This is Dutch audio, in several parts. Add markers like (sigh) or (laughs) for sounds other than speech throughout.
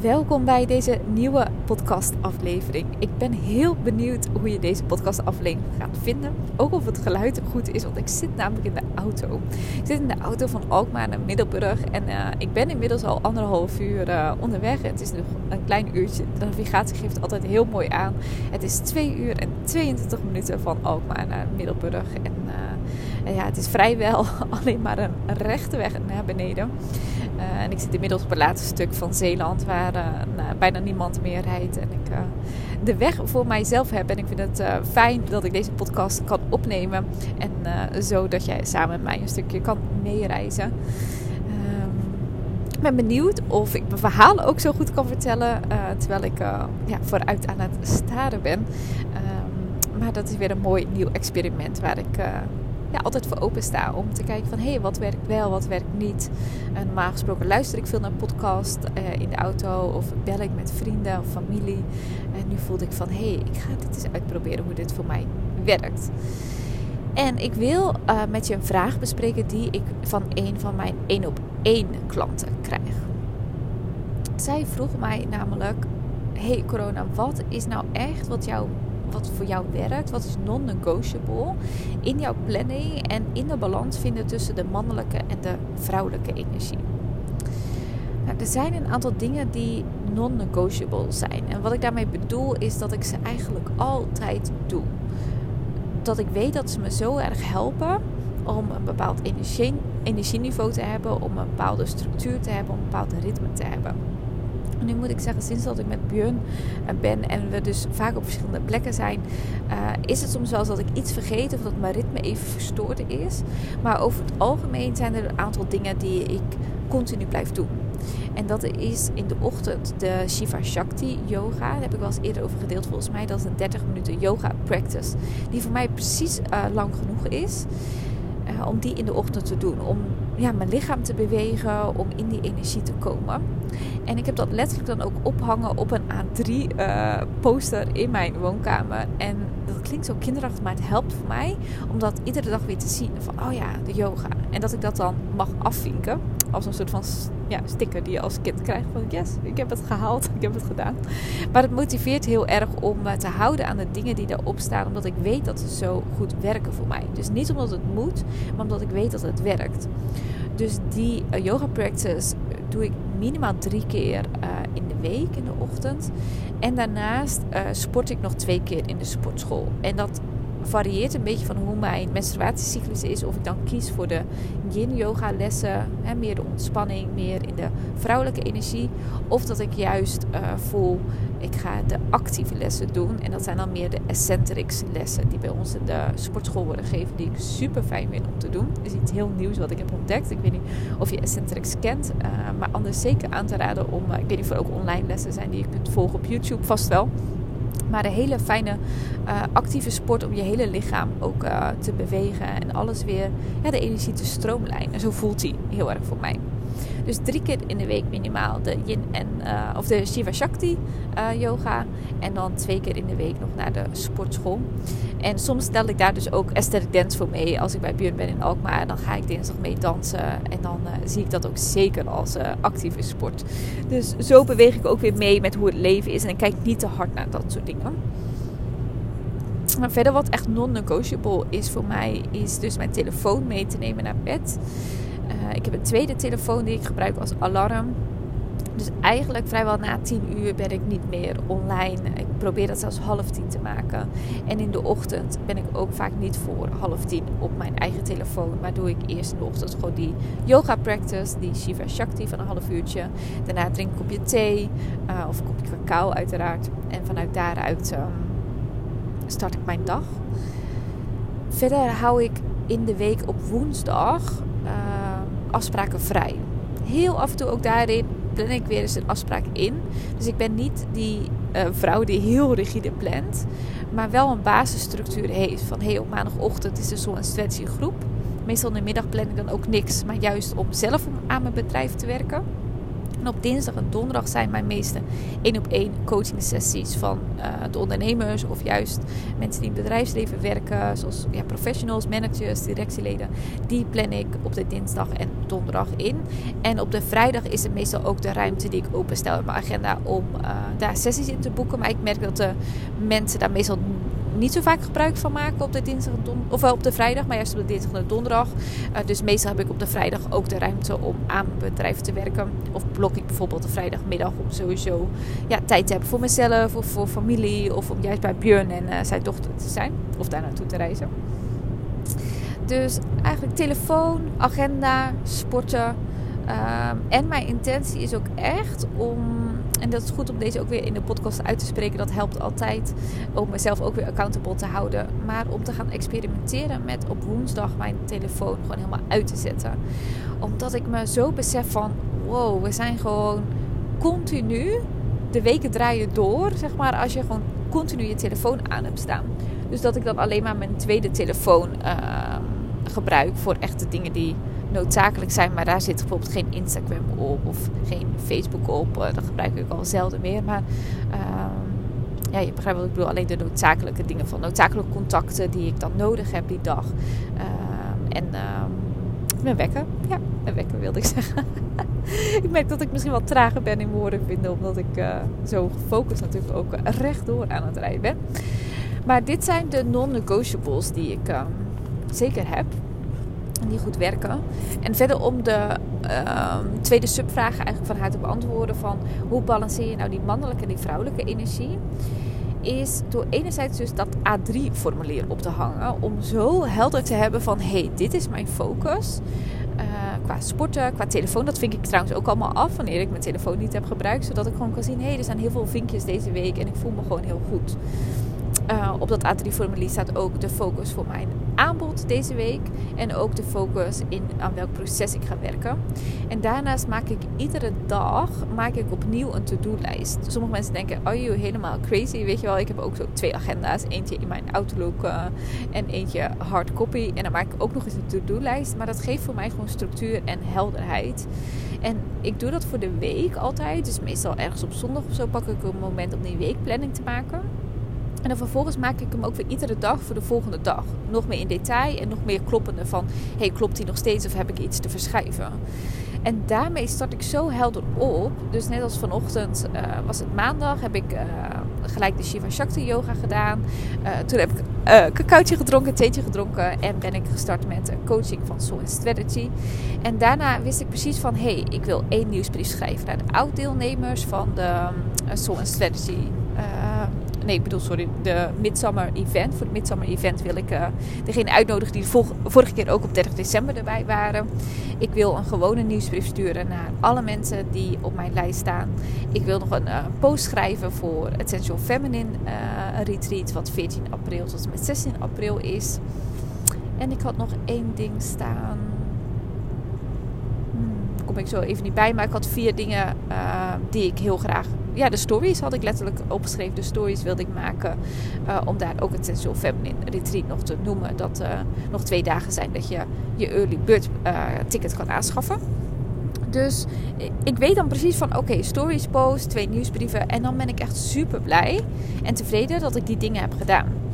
welkom bij deze nieuwe podcastaflevering. Ik ben heel benieuwd hoe je deze podcastaflevering gaat vinden. Ook of het geluid goed is, want ik zit namelijk in de auto. Ik zit in de auto van Alkmaar naar Middelburg en uh, ik ben inmiddels al anderhalf uur uh, onderweg. Het is nog een klein uurtje. De navigatie geeft altijd heel mooi aan. Het is 2 uur en 22 minuten van Alkmaar naar Middelburg. En uh, ja, het is vrijwel (laughs) alleen maar een rechte weg naar beneden. Uh, en ik zit inmiddels op het laatste stuk van Zeeland, waar uh, nou, bijna niemand meer rijdt. En ik uh, de weg voor mijzelf heb. En ik vind het fijn dat ik deze podcast kan opnemen. En zo dat jij samen met mij een stukje kan meereizen. Um, ik ben benieuwd of ik mijn verhalen ook zo goed kan vertellen. terwijl ik ja, vooruit aan het staren ben. Um, maar dat is weer een mooi nieuw experiment waar ik ja, altijd voor open sta om te kijken van hé, hey, wat werkt wel, wat werkt niet. En normaal gesproken luister ik veel naar podcast uh, in de auto of bel ik met vrienden of familie. En nu voelde ik van hé, hey, ik ga dit eens uitproberen hoe dit voor mij werkt. En ik wil uh, met je een vraag bespreken die ik van een van mijn één op één klanten krijg. Zij vroeg mij namelijk: Hey corona, wat is nou echt wat jou wat voor jou werkt, wat is non-negotiable in jouw planning en in de balans vinden tussen de mannelijke en de vrouwelijke energie. Nou, er zijn een aantal dingen die non-negotiable zijn. En wat ik daarmee bedoel is dat ik ze eigenlijk altijd doe. Dat ik weet dat ze me zo erg helpen om een bepaald energie, energieniveau te hebben, om een bepaalde structuur te hebben, om een bepaald ritme te hebben. Nu moet ik zeggen, sinds dat ik met Björn eh, ben en we dus vaak op verschillende plekken zijn, uh, is het soms wel dat ik iets vergeet of dat mijn ritme even verstoord is. Maar over het algemeen zijn er een aantal dingen die ik continu blijf doen. En dat is in de ochtend de Shiva Shakti yoga. Daar heb ik wel eens eerder over gedeeld volgens mij. Dat is een 30 minuten yoga practice. Die voor mij precies uh, lang genoeg is. Om die in de ochtend te doen. Om ja, mijn lichaam te bewegen, om in die energie te komen. En ik heb dat letterlijk dan ook ophangen op een A3 uh, poster in mijn woonkamer. En dat klinkt zo kinderachtig, maar het helpt voor mij om dat iedere dag weer te zien. Van, oh ja, de yoga. En dat ik dat dan mag afvinken. Als een soort van ja, sticker die je als kind krijgt. Van yes, ik heb het gehaald, (laughs) ik heb het gedaan. Maar het motiveert heel erg om te houden aan de dingen die daarop staan. Omdat ik weet dat ze zo goed werken voor mij. Dus niet omdat het moet, maar omdat ik weet dat het werkt. Dus die uh, yoga practice doe ik minimaal drie keer in de week in de ochtend. En daarnaast sport ik nog twee keer in de sportschool. En dat varieert een beetje van hoe mijn menstruatiecyclus is. Of ik dan kies voor de yin yoga lessen, hè, meer de ontspanning, meer in de vrouwelijke energie. Of dat ik juist uh, voel, ik ga de actieve lessen doen. En dat zijn dan meer de eccentrics lessen die bij ons in de sportschool worden gegeven. Die ik super fijn vind om te doen. Dat is iets heel nieuws wat ik heb ontdekt. Ik weet niet of je eccentrics kent. Uh, maar anders zeker aan te raden om, uh, ik weet niet of er ook online lessen zijn die je kunt volgen op YouTube. Vast wel. Maar een hele fijne uh, actieve sport om je hele lichaam ook uh, te bewegen en alles weer ja, de energie te stroomlijnen. Zo voelt hij heel erg voor mij. Dus drie keer in de week minimaal de yin en uh, of de Shiva Shakti uh, yoga. En dan twee keer in de week nog naar de sportschool. En soms stel ik daar dus ook aesthetic dance voor mee. Als ik bij Björn ben in Alkmaar, dan ga ik dinsdag mee dansen. En dan uh, zie ik dat ook zeker als actieve sport. Dus zo beweeg ik ook weer mee met hoe het leven is. En kijk niet te hard naar dat soort dingen. Maar verder wat echt non-negotiable is voor mij, is dus mijn telefoon mee te nemen naar bed. Uh, ik heb een tweede telefoon die ik gebruik als alarm. Dus eigenlijk vrijwel na 10 uur ben ik niet meer online. Ik probeer dat zelfs half tien te maken. En in de ochtend ben ik ook vaak niet voor half tien op mijn eigen telefoon. Maar doe ik eerst in de ochtend die yoga practice, die Shiva Shakti van een half uurtje. Daarna drink ik een kopje thee uh, of een kopje cacao uiteraard. En vanuit daaruit um, start ik mijn dag. Verder hou ik in de week op woensdag afspraken vrij. Heel af en toe ook daarin plan ik weer eens een afspraak in. Dus ik ben niet die uh, vrouw die heel rigide plant, maar wel een basisstructuur heeft. Van hey, op maandagochtend is er zo'n stretchinggroep. Meestal in de middag plan ik dan ook niks, maar juist om zelf aan mijn bedrijf te werken. Op dinsdag en donderdag zijn mijn meeste één op één coaching sessies van uh, de ondernemers of juist mensen die in het bedrijfsleven werken, zoals ja, professionals, managers, directieleden. Die plan ik op de dinsdag en donderdag in. En op de vrijdag is het meestal ook de ruimte die ik openstel in mijn agenda om uh, daar sessies in te boeken. Maar ik merk dat de mensen daar meestal niet zo vaak gebruik van maken op de dinsdag don of wel op de vrijdag, maar juist op de dinsdag en de donderdag. Uh, dus meestal heb ik op de vrijdag ook de ruimte om aan bedrijf te werken. Of blok ik bijvoorbeeld de vrijdagmiddag om sowieso ja, tijd te hebben voor mezelf of voor familie. Of om juist bij Björn en uh, zijn dochter te zijn of daar naartoe te reizen. Dus eigenlijk telefoon, agenda, sporten. Um, en mijn intentie is ook echt om en dat is goed om deze ook weer in de podcast uit te spreken. Dat helpt altijd om mezelf ook weer accountable te houden. Maar om te gaan experimenteren met op woensdag mijn telefoon gewoon helemaal uit te zetten. Omdat ik me zo besef van wow, we zijn gewoon continu. De weken draaien door, zeg maar, als je gewoon continu je telefoon aan hebt staan. Dus dat ik dan alleen maar mijn tweede telefoon uh, gebruik voor echte dingen die noodzakelijk zijn. Maar daar zit bijvoorbeeld geen Instagram op of geen Facebook op. Uh, dat gebruik ik al zelden meer. Maar uh, ja, je begrijpt wat ik bedoel. Alleen de noodzakelijke dingen van noodzakelijke contacten die ik dan nodig heb die dag. Uh, en ehm, mijn wekker. Ja, mijn wekker wilde ik (laughs) zeggen. ik merk dat ik misschien wat trager ben in woorden vinden. Omdat ik uh, zo gefocust natuurlijk ook rechtdoor aan het rijden ben. Maar dit zijn de non-negotiables die ik zeker heb die goed werken. En verder om de uh, tweede subvraag eigenlijk van haar te beantwoorden van hoe balanceer je nou die mannelijke en die vrouwelijke energie. Is door enerzijds dus dat A3-formulier op te hangen. Om zo helder te hebben van hé, hey, dit is mijn focus. Uh, qua sporten, qua telefoon. Dat vink ik trouwens ook allemaal af wanneer ik mijn telefoon niet heb gebruikt. Zodat ik gewoon kan zien, hé, hey, er zijn heel veel vinkjes deze week en ik voel me gewoon heel goed. Uh, op dat A3-formulier staat ook de focus voor mijn aanbod deze week. En ook de focus in aan welk proces ik ga werken. En daarnaast maak ik iedere dag maak ik opnieuw een to-do-lijst. Sommige mensen denken, oh je helemaal crazy. Weet je wel, ik heb ook zo twee agenda's. Eentje in mijn Outlook uh, en eentje hard copy. En dan maak ik ook nog eens een to-do-lijst. Maar dat geeft voor mij gewoon structuur en helderheid. En ik doe dat voor de week altijd. Dus meestal ergens op zondag of zo pak ik een moment om die weekplanning te maken. En dan vervolgens maak ik hem ook weer iedere dag voor de volgende dag. Nog meer in detail en nog meer kloppende van... hey, klopt die nog steeds of heb ik iets te verschuiven? En daarmee start ik zo helder op. Dus net als vanochtend uh, was het maandag, heb ik uh, gelijk de Shiva Shakti yoga gedaan. Uh, toen heb ik een cacaotje gedronken, theetje gedronken en ben ik gestart met coaching van Soul Strategy. En daarna wist ik precies van, hé, hey, ik wil één nieuwsbrief schrijven naar de oud-deelnemers van de Soul Strategy nee, ik bedoel, sorry, de Midsummer Event. Voor het Midsummer Event wil ik uh, degene uitnodigen die vorige keer ook op 30 december erbij waren. Ik wil een gewone nieuwsbrief sturen naar alle mensen die op mijn lijst staan. Ik wil nog een uh, post schrijven voor Essential Feminine uh, Retreat, wat 14 april tot en met 16 april is. En ik had nog één ding staan. Ik zo even niet bij, maar ik had vier dingen die ik heel graag ja, de stories had ik letterlijk opgeschreven. De stories wilde ik maken. Uh, om daar ook het Sensual Feminine Retreat nog te noemen. Dat uh, nog twee dagen zijn dat je je early bird ticket kan aanschaffen. Dus ik weet dan precies van oké, stories post, twee nieuwsbrieven. En dan ben ik echt super blij en tevreden dat ik die dingen heb gedaan.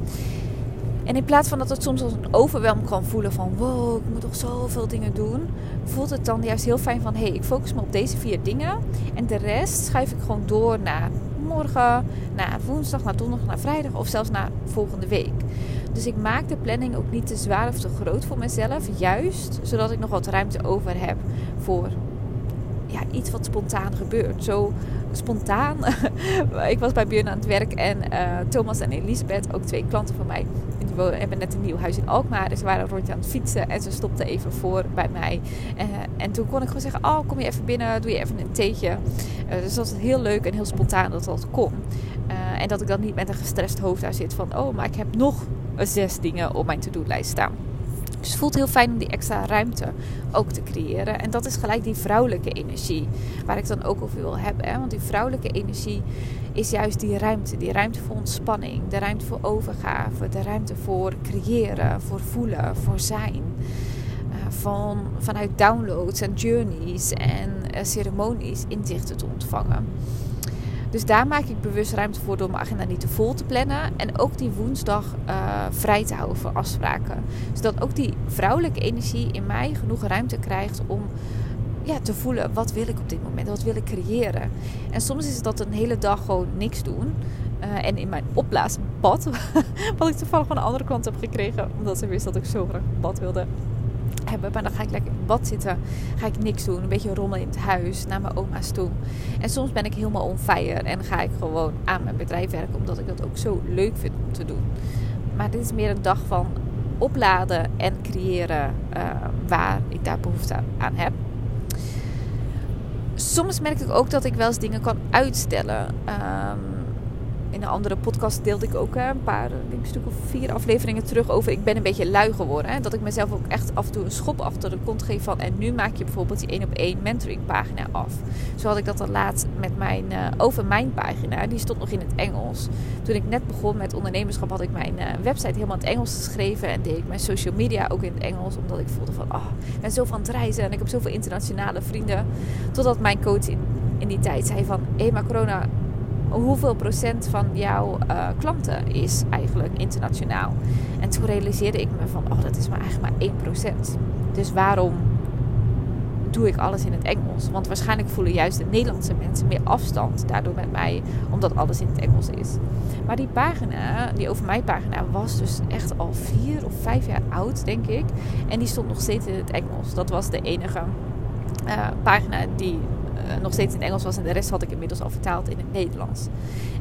En in plaats van dat het soms als een overwelm kan voelen van wow, ik moet toch zoveel dingen doen, voelt het dan juist heel fijn van hé, hey, ik focus me op deze vier dingen en de rest schuif ik gewoon door naar morgen, naar woensdag, naar donderdag, naar vrijdag of zelfs naar volgende week. Dus ik maak de planning ook niet te zwaar of te groot voor mezelf, juist zodat ik nog wat ruimte over heb voor ja, iets wat spontaan gebeurt. Zo spontaan. (laughs) ik was bij Björn aan het werk en uh, Thomas en Elisabeth, ook twee klanten van mij, die hebben net een nieuw huis in Alkmaar. Dus ze waren rondje aan het fietsen en ze stopten even voor bij mij. Uh, en toen kon ik gewoon zeggen, oh kom je even binnen, doe je even een theetje. Uh, dus dat was heel leuk en heel spontaan dat dat kon. en dat ik dan niet met een gestrest hoofd daar zit van, oh maar ik heb nog zes dingen op mijn to-do-lijst staan. Dus het voelt heel fijn om die extra ruimte ook te creëren. En dat is gelijk die vrouwelijke energie. Waar ik dan ook over wil hebben. Hè? Want die vrouwelijke energie is juist die ruimte. Die ruimte voor ontspanning. De ruimte voor overgave. De ruimte voor creëren. Voor voelen. Voor zijn. Uh, van, vanuit downloads en journeys en uh, ceremonies inzichten te ontvangen. Dus daar maak ik bewust ruimte voor door mijn agenda niet te vol te plannen. En ook die woensdag uh, vrij te houden voor afspraken. Zodat ook die vrouwelijke energie in mij genoeg ruimte krijgt om ja, te voelen wat wil ik op dit moment, wat wil ik creëren. En soms is dat een hele dag gewoon niks doen. Uh, en in mijn opblaasbad, (laughs) wat ik toevallig van een andere kant heb gekregen, omdat ze wist dat ik zo graag bad wilde hebben. Maar dan ga ik lekker in bad zitten, ga ik niks doen, een beetje rommelen in het huis, naar mijn oma's toe. En soms ben ik helemaal on en ga ik gewoon aan mijn bedrijf werken, omdat ik dat ook zo leuk vind om te doen. Maar dit is meer een dag van opladen en creëren uh, waar ik daar behoefte aan heb soms merk ik ook dat ik wel eens dingen kan uitstellen. Um, in een andere podcast deelde ik ook een paar, denk een stuk of vier afleveringen terug over ik ben een beetje lui geworden. Hè? Dat ik mezelf ook echt af en toe een schop achter de kont geef van en nu maak je bijvoorbeeld die één op één mentoring pagina af. Zo had ik dat al laatst met mijn uh, over mijn pagina. Die stond nog in het Engels. Toen ik net begon met ondernemerschap had ik mijn website helemaal in het Engels geschreven en deed ik mijn social media ook in het Engels. Omdat ik voelde van, oh, ik ben zo van het reizen en ik heb zoveel internationale vrienden. Totdat mijn coach in, die tijd zei van, hé maar corona hoeveel procent van jouw uh, klanten is eigenlijk internationaal? En toen realiseerde ik me van, oh, dat is maar eigenlijk maar 1 procent. Dus waarom doe ik alles in het Engels? Want waarschijnlijk voelen juist de Nederlandse mensen meer afstand daardoor met mij, omdat alles in het Engels is. Maar die pagina, die over mij pagina, was dus echt al vier of vijf jaar oud, denk ik. En die stond nog steeds in het Engels. Dat was de enige uh, pagina die nog steeds in Engels was. En de rest had ik inmiddels al vertaald in het Nederlands.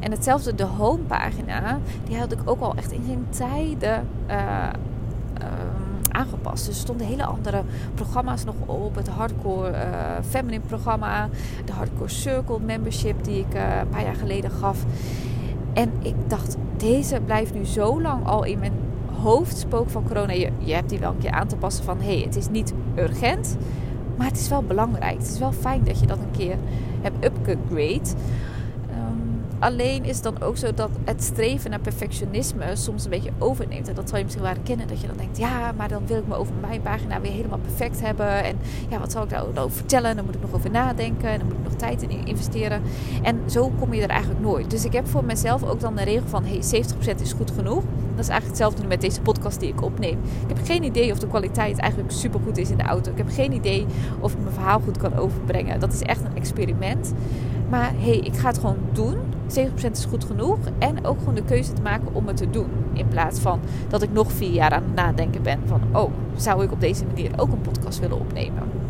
En hetzelfde, de homepagina, die had ik ook al echt in geen tijden uh, uh, aangepast. Dus er stonden hele andere programma's nog op. Het Hardcore Feminine programma. De Hardcore Circle membership die ik een paar jaar geleden gaf. En ik dacht, deze blijft nu zo lang al in mijn hoofdspook van corona. Je, je hebt die wel een keer aan te passen van... hé, hey, het is niet urgent... Maar het is wel belangrijk. Het is wel fijn dat je dat een keer hebt upgrade. Um, alleen is het dan ook zo dat het streven naar perfectionisme soms een beetje overneemt. En dat zal je misschien wel herkennen. Dat je dan denkt, ja, maar dan wil ik me over mijn pagina weer helemaal perfect hebben. En ja, wat zal ik daar over vertellen? Dan moet ik nog over nadenken. En dan moet ik tijd in investeren. En zo kom je er eigenlijk nooit. Dus ik heb voor mezelf ook dan de regel van, hey, 70% is goed genoeg. Dat is eigenlijk hetzelfde met deze podcast die ik opneem. Ik heb geen idee of de kwaliteit eigenlijk supergoed is in de auto. Ik heb geen idee of ik mijn verhaal goed kan overbrengen. Dat is echt een experiment. Maar hey, ik ga het gewoon doen. 70% is goed genoeg. En ook gewoon de keuze te maken om het te doen. In plaats van dat ik nog vier jaar aan het nadenken ben van... oh, zou ik op deze manier ook een podcast willen opnemen?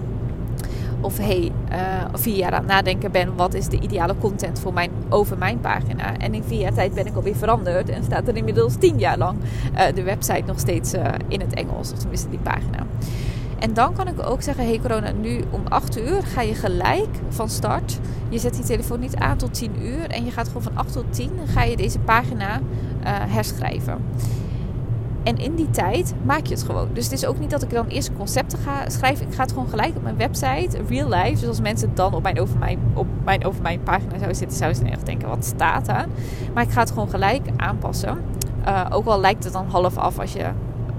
Of hey, uh, vier jaar aan het nadenken ben, wat is de ideale content voor mijn, over mijn pagina? En in vier jaar tijd ben ik alweer veranderd en staat er inmiddels tien jaar lang uh, de website nog steeds uh, in het Engels, of tenminste die pagina. En dan kan ik ook zeggen, hey corona, nu om 8 uur ga je gelijk van start. Je zet die telefoon niet aan tot 10 uur en je gaat gewoon van 8 tot 10 ga je deze pagina herschrijven. En in die tijd maak je het gewoon. Dus het is ook niet dat ik dan eerst concepten ga schrijven. Ik ga het gewoon gelijk op mijn website, real life. Dus als mensen dan op mijn over mijn, op mijn, over mijn pagina zouden zitten, zouden ze echt denken: wat staat er? Maar ik ga het gewoon gelijk aanpassen. Uh, ook al lijkt het dan half af als je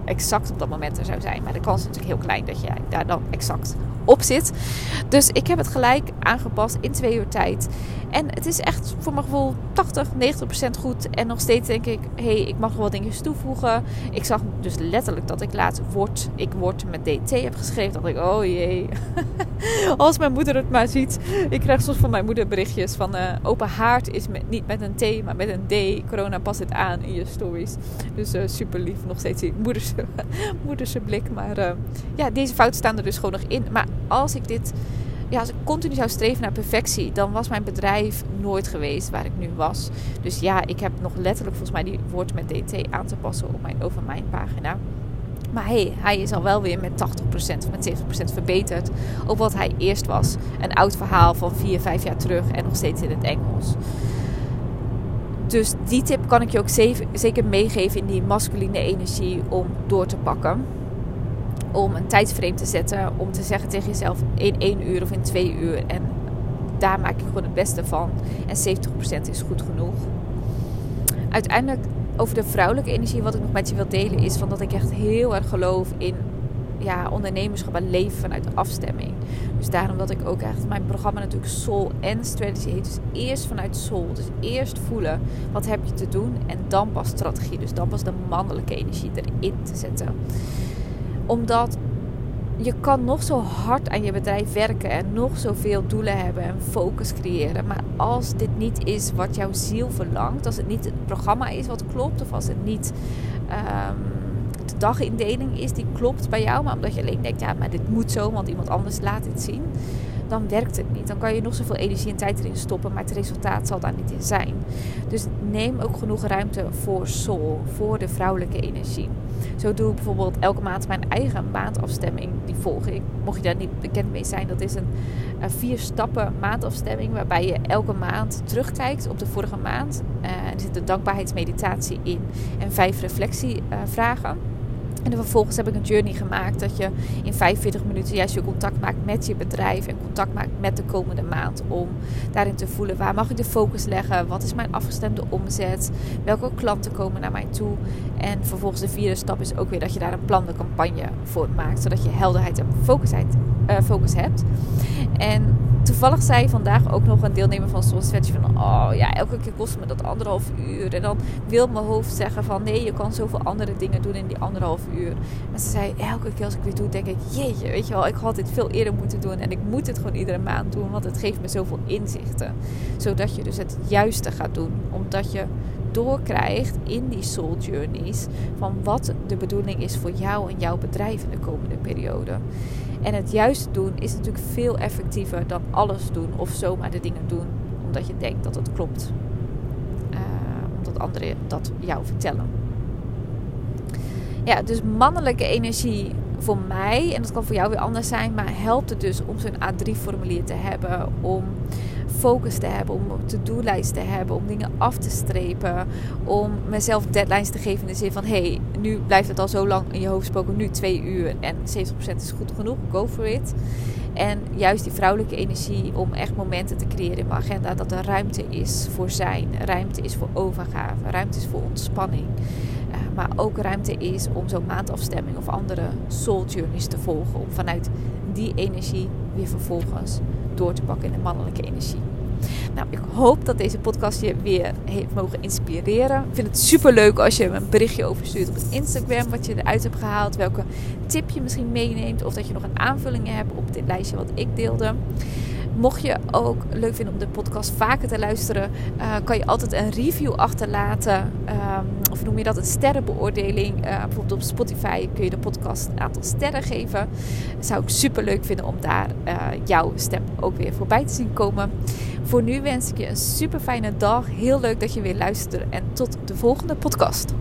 exact op dat moment er zou zijn. Maar de kans is natuurlijk heel klein dat je daar dan exact op zit. Dus ik heb het gelijk aangepast in twee uur tijd. En het is echt voor mijn gevoel 80, 90 procent goed. En nog steeds denk ik, hé, hey, ik mag wat dingetjes toevoegen. Ik zag dus letterlijk dat ik laatst word, ik word met DT heb geschreven. Dat ik, oh jee. (laughs) Als mijn moeder het maar ziet. Ik krijg soms van mijn moeder berichtjes van uh, open haard is met, niet met een T, maar met een D. Corona past het aan in je stories. Dus uh, super lief. Nog steeds die moederse, (laughs) moederse blik. Maar uh, ja, deze fouten staan er dus gewoon nog in. Maar als ik dit ja, als ik continu zou streven naar perfectie, dan was mijn bedrijf nooit geweest waar ik nu was. Dus ja, ik heb nog letterlijk volgens mij die woord met DT aan te passen op mijn over mijn pagina. Maar hey, hij is al wel weer met 80% of met 70% verbeterd op wat hij eerst was. Een oud verhaal van 4, 5 jaar terug en nog steeds in het Engels. Dus die tip kan ik je ook zeker meegeven in die masculine energie om door te pakken om een tijdsframe te zetten. Om te zeggen tegen jezelf in één uur of in twee uur. En daar maak je gewoon het beste van. En 70% is goed genoeg. Uiteindelijk over de vrouwelijke energie, wat ik nog met je wil delen, is van dat ik echt heel erg geloof in ja, ondernemerschap en leven vanuit afstemming. Dus daarom dat ik ook echt mijn programma natuurlijk Soul en Strategy heet. Dus eerst vanuit Soul. Dus eerst voelen wat heb je te doen en dan pas strategie. Dus dan pas de mannelijke energie erin te zetten. Omdat je kan nog zo hard aan je bedrijf werken en nog zoveel doelen hebben en focus creëren. Maar als dit niet is wat jouw ziel verlangt, als het niet het programma is wat klopt, of als het niet um, de dagindeling is die klopt bij jou, maar omdat je alleen denkt, ja, maar dit moet zo, want iemand anders laat dit zien dan werkt het niet. Dan kan je nog zoveel energie en tijd erin stoppen, maar het resultaat zal daar niet in zijn. Dus neem ook genoeg ruimte voor soul, voor de vrouwelijke energie. Zo doe ik bijvoorbeeld elke maand mijn eigen maandafstemming. Die volg ik. Mocht je daar niet bekend mee zijn, dat is een, vier stappen maandafstemming. Waarbij je elke maand terugkijkt op de vorige maand. Uh, er zit een dankbaarheidsmeditatie in en vijf reflectievragen. En vervolgens heb ik een journey gemaakt dat je in 45 minuten juist je contact maakt met je bedrijf en contact maakt met de komende maand. Om daarin te voelen waar mag ik de focus leggen, wat is mijn afgestemde omzet, welke klanten komen naar mij toe. En vervolgens de vierde stap is ook weer dat je daar een plan de campagne voor maakt, zodat je helderheid en focus hebt. En toevallig zei vandaag ook nog een deelnemer van Soul Stretch van... Oh ja, elke keer kost me dat anderhalf uur. En dan wil mijn hoofd zeggen van... Nee, je kan zoveel andere dingen doen in die anderhalf uur. Maar ze zei, elke keer als ik weer doe, denk ik... Jeetje, weet je wel, ik had dit veel eerder moeten doen. En ik moet het gewoon iedere maand doen. Want het geeft me zoveel inzichten. Zodat je dus het juiste gaat doen. Omdat je doorkrijgt in die soul journeys van wat de bedoeling is voor jou en jouw bedrijf in de komende periode. En het juiste doen is natuurlijk veel effectiever dan alles doen of zomaar de dingen doen omdat je denkt dat het klopt. Uh, omdat anderen dat jou vertellen. Ja, dus mannelijke energie voor mij, en dat kan voor jou weer anders zijn, maar helpt het dus om zo'n A3-formulier te hebben, om focus te hebben, om to-do-lijst te hebben, om dingen af te strepen, om mezelf deadlines te geven in de zin van hey, nu blijft het al zo lang in je hoofd spoken, nu twee uur en 70% is goed genoeg, go for it. En juist die vrouwelijke energie om echt momenten te creëren in mijn agenda. Dat er ruimte is voor zijn, ruimte is voor overgave, ruimte is voor ontspanning. Uh, maar ook ruimte is om zo'n maandafstemming of andere soul journeys te volgen. Om vanuit die energie weer vervolgens door te pakken in de mannelijke energie. Nou, ik hoop dat deze podcast je weer heeft mogen inspireren. Ik vind het super leuk als je me een berichtje overstuurt op Instagram. Wat je eruit hebt gehaald. Welke tip je misschien meeneemt. Of dat je nog een aanvulling hebt op dit lijstje wat ik deelde. Mocht je ook leuk vinden om de podcast vaker te luisteren, uh, kan je altijd een review achterlaten. Um, of noem je dat een sterrenbeoordeling. Uh, bijvoorbeeld op Spotify kun je de podcast een aantal sterren geven. Zou ik super leuk vinden om daar uh, jouw stem ook weer voorbij te zien komen. Voor nu wens ik je een super fijne dag. Heel leuk dat je weer luistert. En tot de volgende podcast.